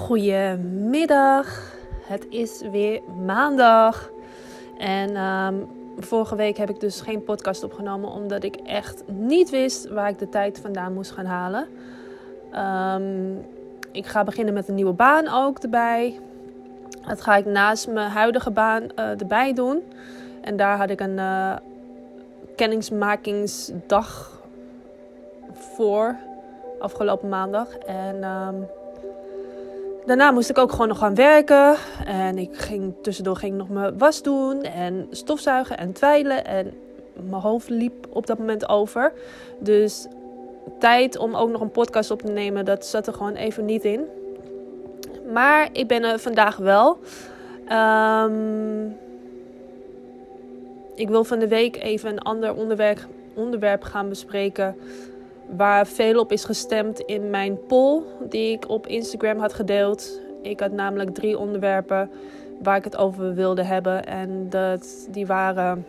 Goedemiddag. Het is weer maandag. En ehm, vorige week heb ik dus geen podcast opgenomen omdat ik echt niet wist waar ik de tijd vandaan moest gaan halen. Ehm, ik ga beginnen met een nieuwe baan ook erbij. Dat ga ik naast mijn huidige baan uh, erbij doen. En daar had ik een uh, kennismakingsdag voor afgelopen maandag. En um, Daarna moest ik ook gewoon nog gaan werken. En ik ging, tussendoor ging nog mijn was doen en stofzuigen en twijlen. En mijn hoofd liep op dat moment over. Dus tijd om ook nog een podcast op te nemen, dat zat er gewoon even niet in. Maar ik ben er vandaag wel. Um, ik wil van de week even een ander onderwerp, onderwerp gaan bespreken waar veel op is gestemd in mijn poll die ik op Instagram had gedeeld. Ik had namelijk drie onderwerpen waar ik het over wilde hebben. En dat, die, waren,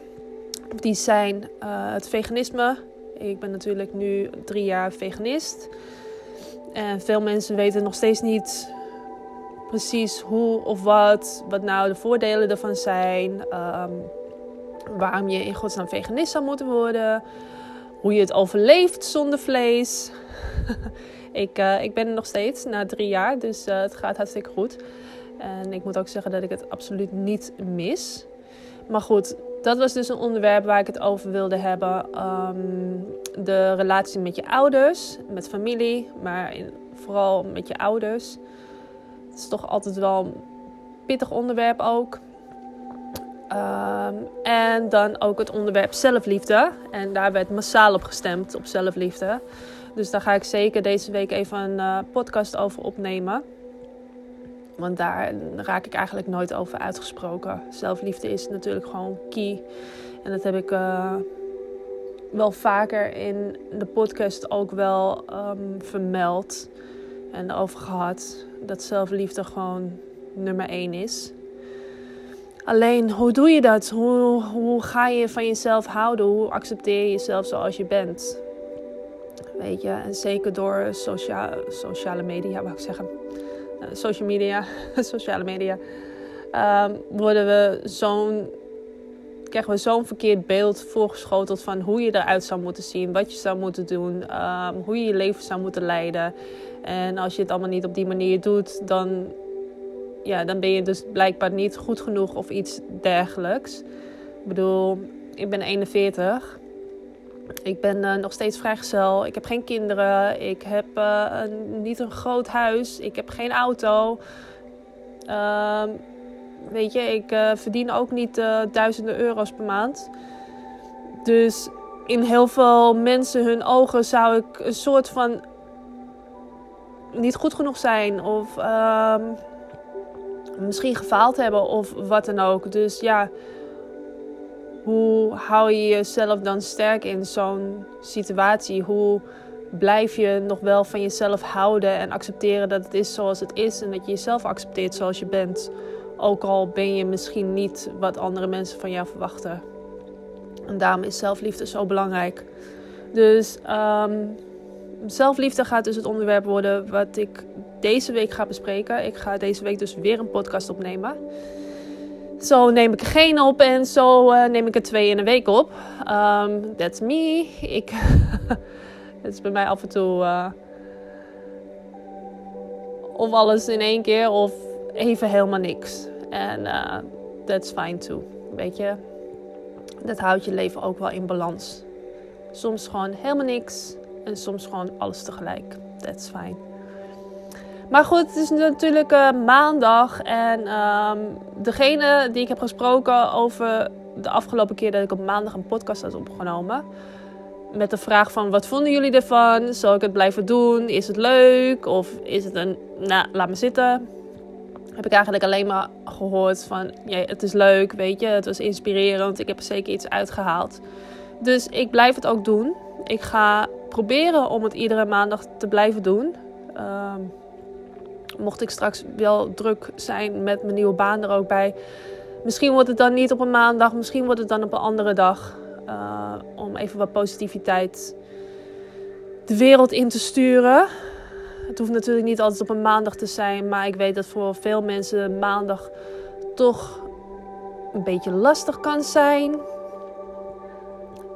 die zijn uh, het veganisme. Ik ben natuurlijk nu drie jaar veganist. En veel mensen weten nog steeds niet precies hoe of wat, wat nou de voordelen ervan zijn. Um, waarom je in godsnaam veganist zou moeten worden hoe je het overleeft zonder vlees. ik, uh, ik ben er nog steeds na drie jaar, dus uh, het gaat hartstikke goed. En ik moet ook zeggen dat ik het absoluut niet mis. Maar goed, dat was dus een onderwerp waar ik het over wilde hebben. Um, de relatie met je ouders, met familie, maar vooral met je ouders. Het is toch altijd wel een pittig onderwerp ook. Um, en dan ook het onderwerp zelfliefde. En daar werd massaal op gestemd, op zelfliefde. Dus daar ga ik zeker deze week even een uh, podcast over opnemen. Want daar raak ik eigenlijk nooit over uitgesproken. Zelfliefde is natuurlijk gewoon key. En dat heb ik uh, wel vaker in de podcast ook wel um, vermeld. En over gehad. Dat zelfliefde gewoon nummer één is. Alleen, hoe doe je dat? Hoe, hoe ga je van jezelf houden? Hoe accepteer je jezelf zoals je bent? Weet je, en zeker door sociale, sociale media, wou ik zeggen. Uh, social media, sociale media. Um, worden we zo'n krijgen we zo'n verkeerd beeld voorgeschoteld van hoe je eruit zou moeten zien, wat je zou moeten doen, um, hoe je je leven zou moeten leiden. En als je het allemaal niet op die manier doet, dan ja, dan ben je dus blijkbaar niet goed genoeg of iets dergelijks. Ik bedoel, ik ben 41. Ik ben uh, nog steeds vrijgezel. Ik heb geen kinderen. Ik heb uh, een, niet een groot huis. Ik heb geen auto. Uh, weet je, ik uh, verdien ook niet duizenden euro's per maand. Dus in heel veel mensen hun ogen zou ik een soort van niet goed genoeg zijn. Of ehm, misschien gefaald hebben of wat dan ook. Dus ja, hoe hou je jezelf dan sterk in zo'n situatie? Hoe blijf je nog wel van jezelf houden en accepteren dat het is zoals het is en dat je jezelf accepteert zoals je bent? Ook al ben je misschien niet wat andere mensen van jou verwachten. En daarom is zelfliefde zo belangrijk. Dus um, zelfliefde gaat dus het onderwerp worden wat ik deze week ga bespreken. Ik ga deze week dus weer een podcast opnemen. Zo neem ik er geen op en zo uh, neem ik er twee in een week op. Um, that's me. Ik, het is bij mij af en toe uh, of alles in één keer of even helemaal niks. En uh, that's fine too. Weet je, dat houdt je leven ook wel in balans. Soms gewoon helemaal niks en soms gewoon alles tegelijk. That's fine. Maar goed, het is natuurlijk uh, maandag. En um, degene die ik heb gesproken over de afgelopen keer dat ik op maandag een podcast had opgenomen. Met de vraag van wat vonden jullie ervan? Zal ik het blijven doen? Is het leuk? Of is het een, nou, laat me zitten. Heb ik eigenlijk alleen maar gehoord van, ja, het is leuk, weet je. Het was inspirerend. Ik heb er zeker iets uitgehaald. Dus ik blijf het ook doen. Ik ga proberen om het iedere maandag te blijven doen. Um, mocht ik straks wel druk zijn met mijn nieuwe baan er ook bij. Misschien wordt het dan niet op een maandag, misschien wordt het dan op een andere dag. Uh, om even wat positiviteit de wereld in te sturen. Het hoeft natuurlijk niet altijd op een maandag te zijn, maar ik weet dat voor veel mensen maandag toch een beetje lastig kan zijn.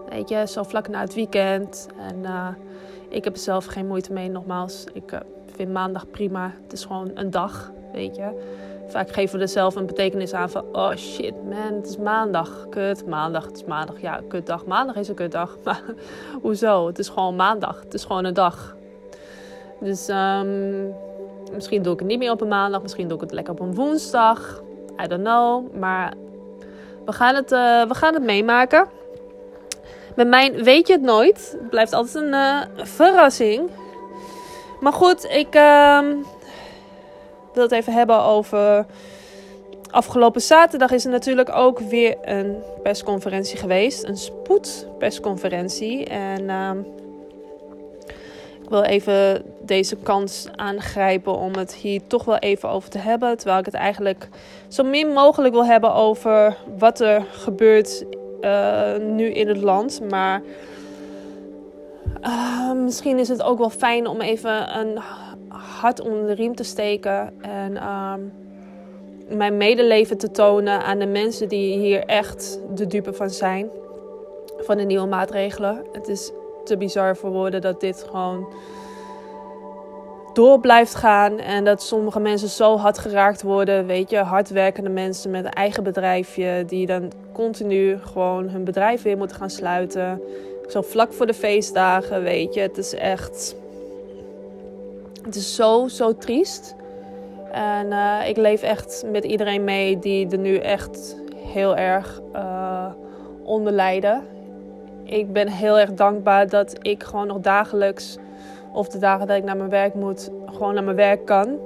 Weet je, zo vlak na het weekend. En uh, ik heb er zelf geen moeite mee, nogmaals. Ik uh, vind maandag prima. Het is gewoon een dag, weet je. Vaak geven we er zelf een betekenis aan van... Oh shit man, het is maandag. Kut, maandag, het is maandag. Ja, kutdag. Maandag is een kutdag. Maar hoezo? Het is gewoon maandag. Het is gewoon een dag. Dus um, misschien doe ik het niet meer op een maandag. Misschien doe ik het lekker op een woensdag. I don't know. Maar we gaan het, uh, we gaan het meemaken. Bij mij weet je het nooit. Het blijft altijd een uh, verrassing. Maar goed, ik uh, wil het even hebben over. Afgelopen zaterdag is er natuurlijk ook weer een persconferentie geweest. Een spoedpersconferentie. En uh, ik wil even deze kans aangrijpen om het hier toch wel even over te hebben. Terwijl ik het eigenlijk zo min mogelijk wil hebben over wat er gebeurt uh, nu in het land. Maar uh, misschien is het ook wel fijn om even een hart onder de riem te steken. En uh, mijn medeleven te tonen aan de mensen die hier echt de dupe van zijn. Van de nieuwe maatregelen. Het is te bizar voor woorden dat dit gewoon door blijft gaan. En dat sommige mensen zo hard geraakt worden. Weet je, hardwerkende mensen met een eigen bedrijfje. Die dan continu gewoon hun bedrijf weer moeten gaan sluiten. Zo vlak voor de feestdagen, weet je. Het is echt. Het is zo, zo triest. En uh, ik leef echt met iedereen mee die er nu echt heel erg uh, onder lijden. Ik ben heel erg dankbaar dat ik gewoon nog dagelijks of de dagen dat ik naar mijn werk moet, gewoon naar mijn werk kan.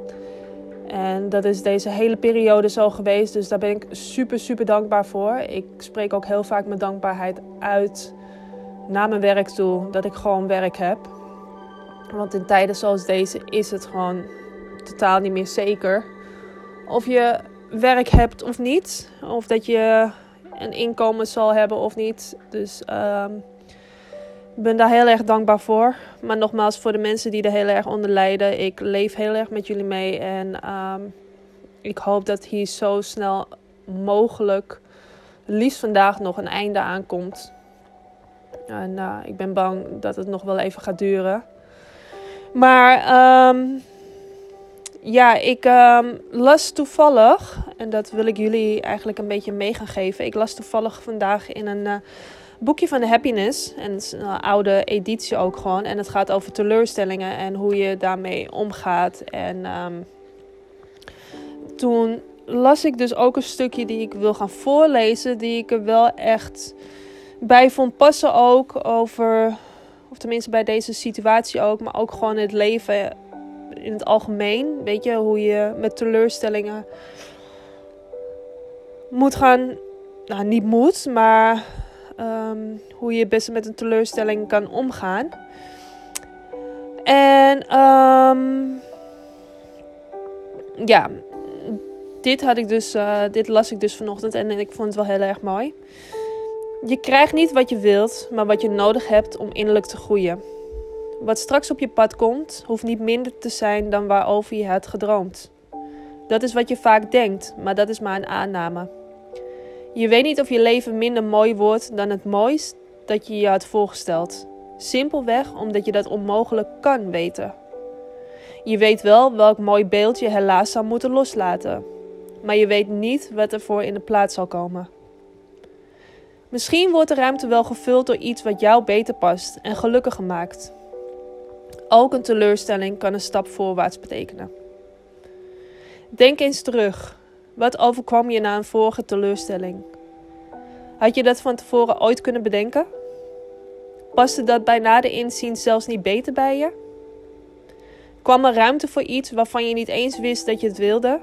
En dat is deze hele periode zo geweest. Dus daar ben ik super, super dankbaar voor. Ik spreek ook heel vaak mijn dankbaarheid uit naar mijn werk toe. Dat ik gewoon werk heb. Want in tijden zoals deze is het gewoon totaal niet meer zeker. Of je werk hebt of niet. Of dat je een inkomen zal hebben of niet. Dus um, ik ben daar heel erg dankbaar voor. Maar nogmaals, voor de mensen die er heel erg onder lijden. Ik leef heel erg met jullie mee. En um, ik hoop dat hier zo snel mogelijk, liefst vandaag, nog een einde aankomt. En uh, ik ben bang dat het nog wel even gaat duren. Maar um, ja, ik um, las toevallig, en dat wil ik jullie eigenlijk een beetje mee gaan geven. Ik las toevallig vandaag in een. Uh, boekje van de Happiness. En een oude editie ook gewoon. En het gaat over teleurstellingen en hoe je daarmee omgaat. En um, toen las ik dus ook een stukje die ik wil gaan voorlezen. Die ik er wel echt bij vond passen ook over... Of tenminste bij deze situatie ook. Maar ook gewoon het leven in het algemeen. Weet je, hoe je met teleurstellingen moet gaan... Nou, niet moet, maar Um, hoe je best met een teleurstelling kan omgaan. En um, ja, dit, had ik dus, uh, dit las ik dus vanochtend en ik vond het wel heel erg mooi. Je krijgt niet wat je wilt, maar wat je nodig hebt om innerlijk te groeien. Wat straks op je pad komt, hoeft niet minder te zijn dan waarover je hebt gedroomd. Dat is wat je vaak denkt, maar dat is maar een aanname. Je weet niet of je leven minder mooi wordt dan het mooist dat je je had voorgesteld. Simpelweg omdat je dat onmogelijk kan weten. Je weet wel welk mooi beeld je helaas zou moeten loslaten, maar je weet niet wat er voor in de plaats zal komen. Misschien wordt de ruimte wel gevuld door iets wat jou beter past en gelukkiger maakt. Ook een teleurstelling kan een stap voorwaarts betekenen. Denk eens terug wat overkwam je na een vorige teleurstelling? Had je dat van tevoren ooit kunnen bedenken? Paste dat bij nader inzien zelfs niet beter bij je? Kwam er ruimte voor iets waarvan je niet eens wist dat je het wilde?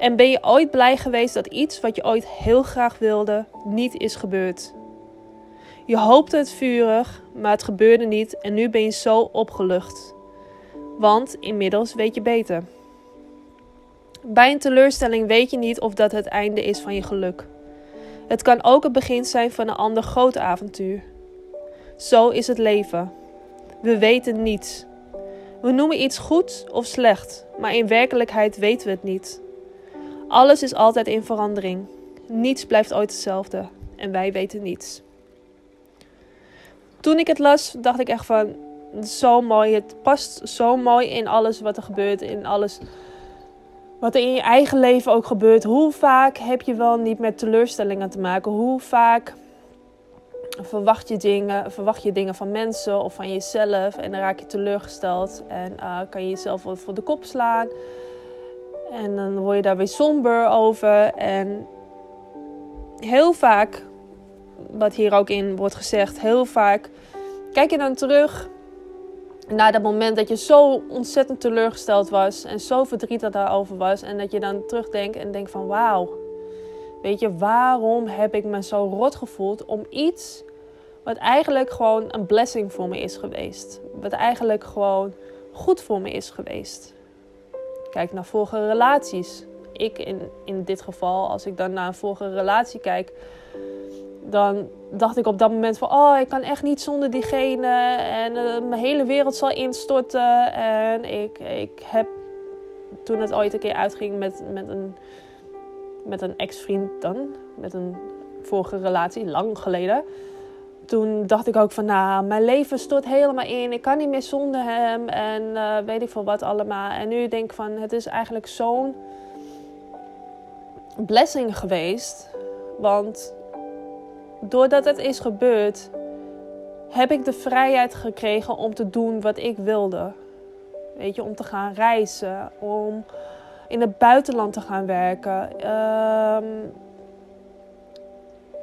En ben je ooit blij geweest dat iets wat je ooit heel graag wilde niet is gebeurd? Je hoopte het vurig, maar het gebeurde niet en nu ben je zo opgelucht. Want inmiddels weet je beter. Bij een teleurstelling weet je niet of dat het einde is van je geluk. Het kan ook het begin zijn van een ander groot avontuur. Zo is het leven. We weten niets. We noemen iets goed of slecht, maar in werkelijkheid weten we het niet. Alles is altijd in verandering. Niets blijft ooit hetzelfde en wij weten niets. Toen ik het las, dacht ik echt van zo mooi. Het past zo mooi in alles wat er gebeurt, in alles wat er in je eigen leven ook gebeurt. Hoe vaak heb je wel niet met teleurstellingen te maken? Hoe vaak verwacht je dingen, verwacht je dingen van mensen of van jezelf en dan raak je teleurgesteld en uh, kan je jezelf voor de kop slaan. En dan word je daar weer somber over. En heel vaak, wat hier ook in wordt gezegd, heel vaak kijk je dan terug naar dat moment dat je zo ontzettend teleurgesteld was en zo verdrietig daarover was. En dat je dan terugdenkt en denkt van wauw, weet je, waarom heb ik me zo rot gevoeld om iets wat eigenlijk gewoon een blessing voor me is geweest. Wat eigenlijk gewoon goed voor me is geweest. Kijk naar vorige relaties. Ik in, in dit geval, als ik dan naar een vorige relatie kijk, dan dacht ik op dat moment van, oh, ik kan echt niet zonder diegene en uh, mijn hele wereld zal instorten. En ik, ik heb toen het ooit een keer uitging met, met een, met een ex-vriend dan, met een vorige relatie, lang geleden. Toen dacht ik ook van, nou, mijn leven stort helemaal in. Ik kan niet meer zonder hem en uh, weet ik veel wat allemaal. En nu denk ik van, het is eigenlijk zo'n blessing geweest. Want doordat het is gebeurd, heb ik de vrijheid gekregen om te doen wat ik wilde. Weet je, om te gaan reizen, om in het buitenland te gaan werken, um,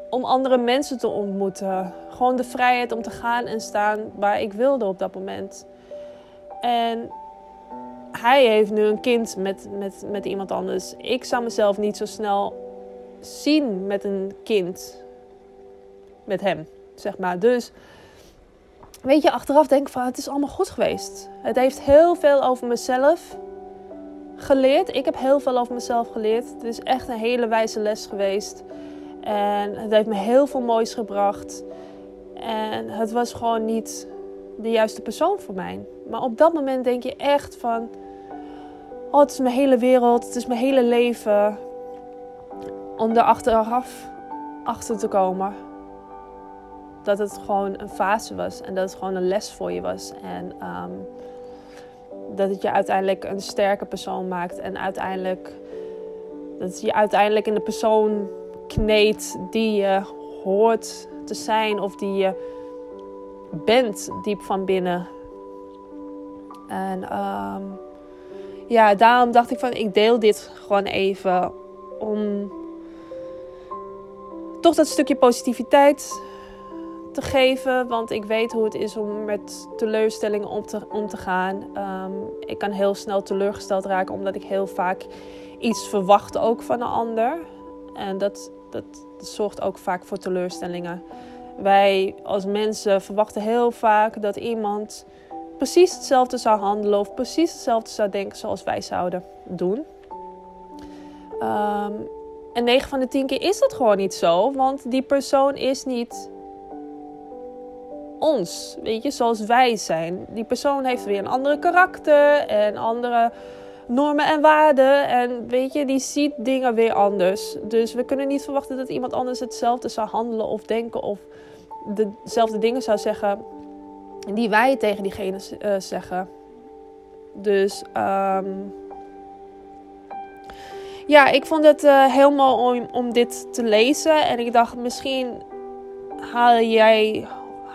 om andere mensen te ontmoeten. Gewoon de vrijheid om te gaan en staan waar ik wilde op dat moment. En hij heeft nu een kind met, met, met iemand anders. Ik zou mezelf niet zo snel zien met een kind met hem, zeg maar. Dus weet je, achteraf denk ik van het is allemaal goed geweest. Het heeft heel veel over mezelf geleerd. Ik heb heel veel over mezelf geleerd. Het is echt een hele wijze les geweest. En het heeft me heel veel moois gebracht. En het was gewoon niet de juiste persoon voor mij. Maar op dat moment denk je echt van... Oh, het is mijn hele wereld. Het is mijn hele leven. Om er achteraf achter te komen dat het gewoon een fase was en dat het gewoon een les voor je was. En ehm, dat het je uiteindelijk een sterke persoon maakt en uiteindelijk dat je uiteindelijk in de persoon kneedt die je hoort te zijn of die je bent diep van binnen. En um, ja, daarom dacht ik van ik deel dit gewoon even om toch dat stukje positiviteit te geven. Want ik weet hoe het is om met teleurstellingen om te, om te gaan. Um, ik kan heel snel teleurgesteld raken omdat ik heel vaak iets verwacht ook van een ander. En dat, dat, zorgt ook vaak voor teleurstellingen. Wij als mensen verwachten heel vaak dat iemand precies hetzelfde zou handelen of precies hetzelfde zou denken zoals wij zouden doen. Um, en 9 van de 10 keer is dat gewoon niet zo, want die persoon is niet ons, weet je, zoals wij zijn. Die persoon heeft weer een andere karakter en andere normen en waarden. En weet je, die ziet dingen weer anders. Dus we kunnen niet verwachten dat iemand anders hetzelfde zou handelen of denken of dezelfde dingen zou zeggen die wij tegen diegene uh, zeggen. Dus um, ja, ik vond het heel mooi om, om dit te lezen. En ik dacht, misschien haal jij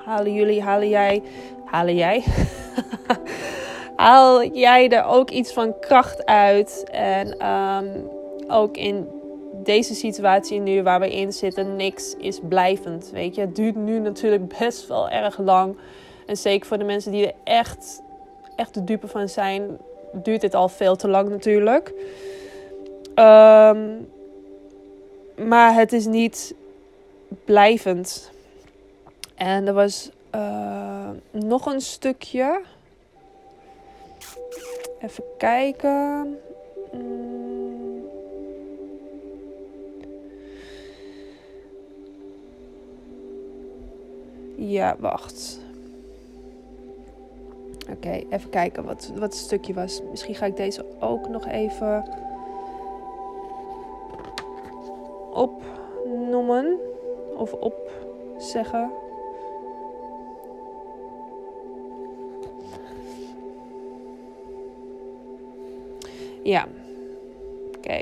halen jullie, halen jij, halen jij? Haal jij er ook iets van kracht uit? En um, ook in deze situatie nu waar we in zitten, niks is blijvend. Weet je, het duurt nu natuurlijk best wel erg lang. En zeker voor de mensen die er echt, echt de dupe van zijn, duurt dit al veel te lang natuurlijk. Um, maar het is niet blijvend. En er was uh, nog een stukje. Even kijken. Mm. Ja, wacht. Oké, even kijken wat, wat het stukje was. Misschien ga ik deze ook nog even opnoemen of opzeggen. Ja, oké.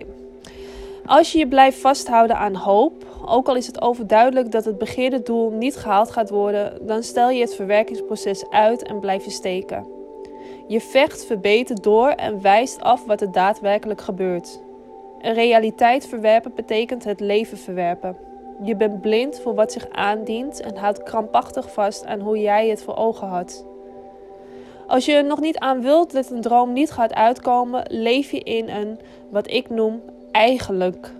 Als je je blijft vasthouden aan hoop, ook al is het overduidelijk dat het begeerde doel niet gehaald gaat worden, dan stel je het verwerkingsproces uit en blijf je steken. Je vecht verbeterd door en wijst af wat er daadwerkelijk gebeurt. Een realiteit verwerpen betekent het leven verwerpen. Je bent blind voor wat zich aandient en houdt krampachtig vast aan hoe jij het voor ogen had. Als je er nog niet aan wilt dat een droom niet gaat uitkomen, leef je in een, wat ik noem, eigenlijk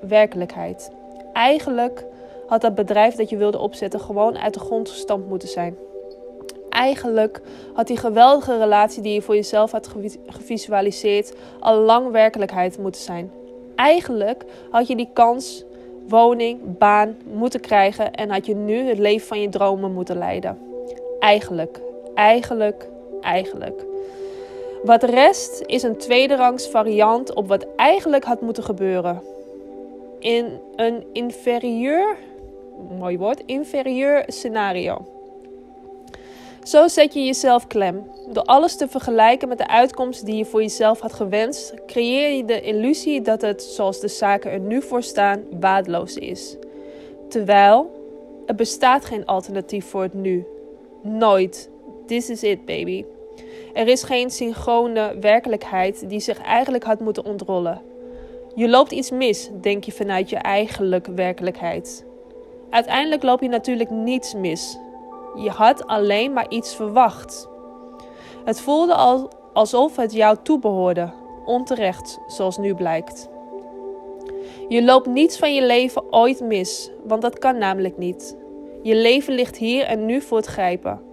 werkelijkheid. Eigenlijk had dat bedrijf dat je wilde opzetten gewoon uit de grond gestampt moeten zijn. Eigenlijk had die geweldige relatie die je voor jezelf had gevisualiseerd al lang werkelijkheid moeten zijn. Eigenlijk had je die kans, woning, baan moeten krijgen en had je nu het leven van je dromen moeten leiden. Eigenlijk, eigenlijk, eigenlijk. Wat rest is een tweederangs variant op wat eigenlijk had moeten gebeuren. In een inferieur, mooi woord, inferieur scenario. Zo zet je jezelf klem. Door alles te vergelijken met de uitkomst die je voor jezelf had gewenst, creëer je de illusie dat het, zoals de zaken er nu voor staan, waardeloos is. Terwijl er bestaat geen alternatief voor het nu. Nooit. This is it, baby. Er is geen synchrone werkelijkheid die zich eigenlijk had moeten ontrollen. Je loopt iets mis, denk je vanuit je eigenlijke werkelijkheid. Uiteindelijk loop je natuurlijk niets mis. Je had alleen maar iets verwacht. Het voelde al alsof het jou toebehoorde, onterecht, zoals nu blijkt. Je loopt niets van je leven ooit mis, want dat kan namelijk niet. Je leven ligt hier en nu voor het grijpen.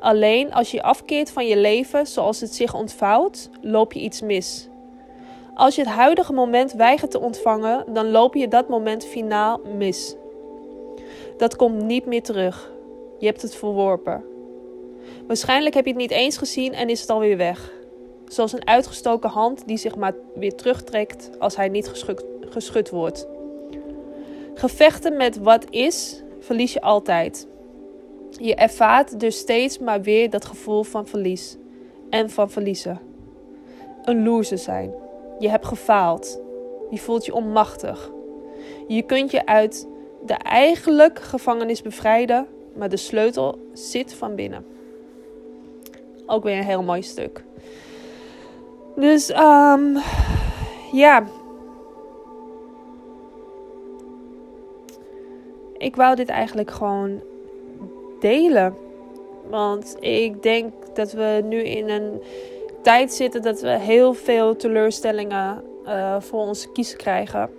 Alleen als je afkeert van je leven zoals het zich ontvouwt, loop je iets mis. Als je het huidige moment weigert te ontvangen, dan loop je dat moment finaal mis. Dat komt niet meer terug. Je hebt het verworpen. Waarschijnlijk heb je het niet eens gezien en is het alweer weg. Zoals een uitgestoken hand die zich maar weer terugtrekt als hij niet geschud, geschud wordt. Gevechten met wat is, verlies je altijd. Je ervaart dus steeds maar weer dat gevoel van verlies en van verliezen. Een loser zijn. Je hebt gefaald. Je voelt je onmachtig. Je kunt je uit de eigenlijke gevangenis bevrijden, maar de sleutel zit van binnen. Ook weer een heel mooi stuk. Dus um, ja. Ik wou dit eigenlijk gewoon delen. Want ik denk dat we nu in een tijd zitten dat we heel veel teleurstellingen uh, voor ons kiezen krijgen.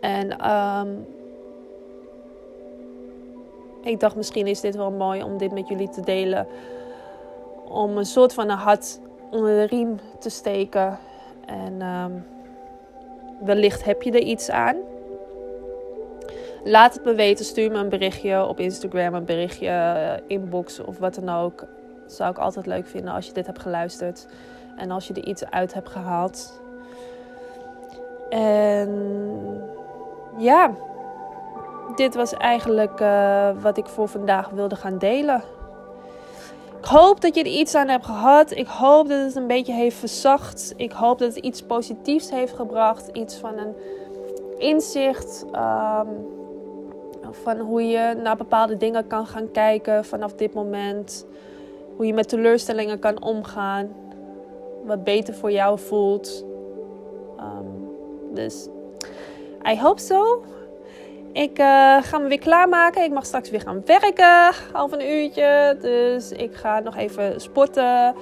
En um, ik dacht misschien is dit wel mooi om dit met jullie te delen. Om een soort van een hart onder de riem te steken. En um, wellicht heb je er iets aan. Laat het me weten. Stuur me een berichtje op Instagram, een berichtje, eh, inbox of wat dan ook. Zou ik altijd leuk vinden als je dit hebt geluisterd. En als je er iets uit hebt gehaald. En ja, dit was eigenlijk uh, wat ik voor vandaag wilde gaan delen. Ik hoop dat je er iets aan hebt gehad. Ik hoop dat het een beetje heeft verzacht. Ik hoop dat het iets positiefs heeft gebracht. Iets van een inzicht. Um, van hoe je naar bepaalde dingen kan gaan kijken vanaf dit moment. Hoe je met teleurstellingen kan omgaan. Wat beter voor jou voelt. Um, dus I hope so. Ik uh, ga me weer klaarmaken. Ik mag straks weer gaan werken. Half een uurtje. Dus ik ga nog even sporten,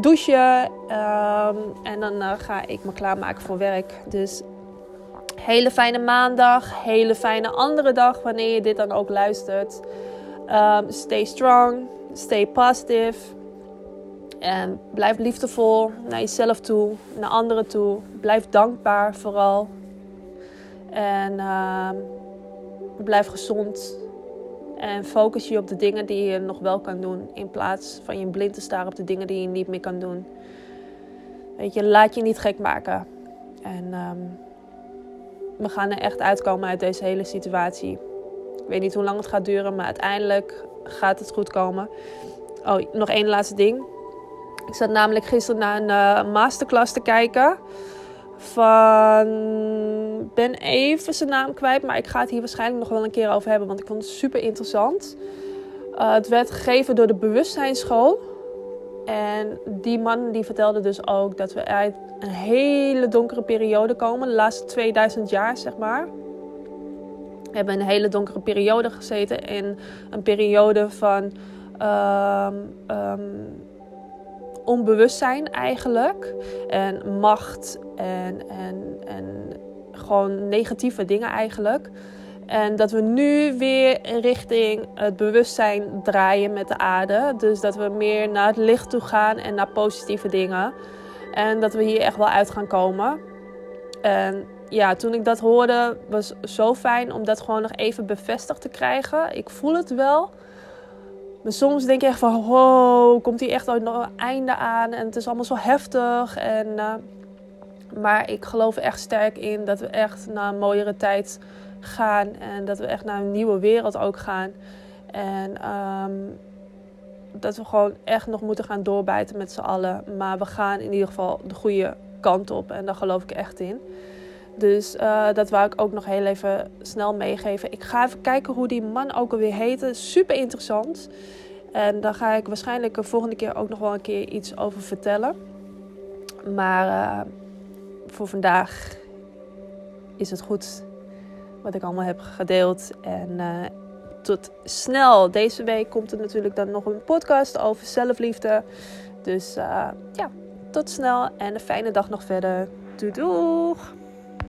douchen. Um, en dan uh, ga ik me klaarmaken voor werk. Dus hele fijne maandag. Hele fijne andere dag wanneer je dit dan ook luistert. Um, stay strong. Stay positive. En blijf liefdevol naar jezelf toe, naar anderen toe. Blijf dankbaar vooral. En uh, blijf gezond. En focus je op de dingen die je nog wel kan doen. In plaats van je blind te staren op de dingen die je niet meer kan doen. Weet je, laat je niet gek maken. En ehm, we gaan er echt uitkomen uit deze hele situatie. Ik weet niet hoe lang het gaat duren, maar uiteindelijk gaat het goed komen. Oh, nog één laatste ding. Ik zat namelijk gisteren naar een uh, masterclass te kijken. Van. Ben even zijn naam kwijt, maar ik ga het hier waarschijnlijk nog wel een keer over hebben, want ik vond het super interessant. Uh, het werd gegeven door de Bewustzijnsschool. En die man die vertelde dus ook dat we uit een hele donkere periode komen. De laatste 2000 jaar, zeg maar. We hebben een hele donkere periode gezeten. In een periode van um, um, onbewustzijn eigenlijk. En macht en, en, en gewoon negatieve dingen eigenlijk. En dat we nu weer richting het bewustzijn draaien met de aarde. Dus dat we meer naar het licht toe gaan en naar positieve dingen. En dat we hier echt wel uit gaan komen. En ja, toen ik dat hoorde, was zo fijn om dat gewoon nog even bevestigd te krijgen. Ik voel het wel. Maar soms denk je echt van, wow, komt hier echt nog een einde aan? En het is allemaal zo heftig. En, uh, maar ik geloof echt sterk in dat we echt naar een mooiere tijd gaan. En dat we echt naar een nieuwe wereld ook gaan. En um, dat we gewoon echt nog moeten gaan doorbijten met z'n allen. Maar we gaan in ieder geval de goede kant op. En daar geloof ik echt in. Dus uh, dat wou ik ook nog heel even snel meegeven. Ik ga even kijken hoe die man ook alweer heette. Super interessant. En daar ga ik waarschijnlijk de volgende keer ook nog wel een keer iets over vertellen. Maar uh, voor vandaag is het goed wat ik allemaal heb gedeeld. En uh, tot snel. Deze week komt er natuurlijk dan nog een podcast over zelfliefde. Dus uh, ja, tot snel en een fijne dag nog verder. Doei doeg!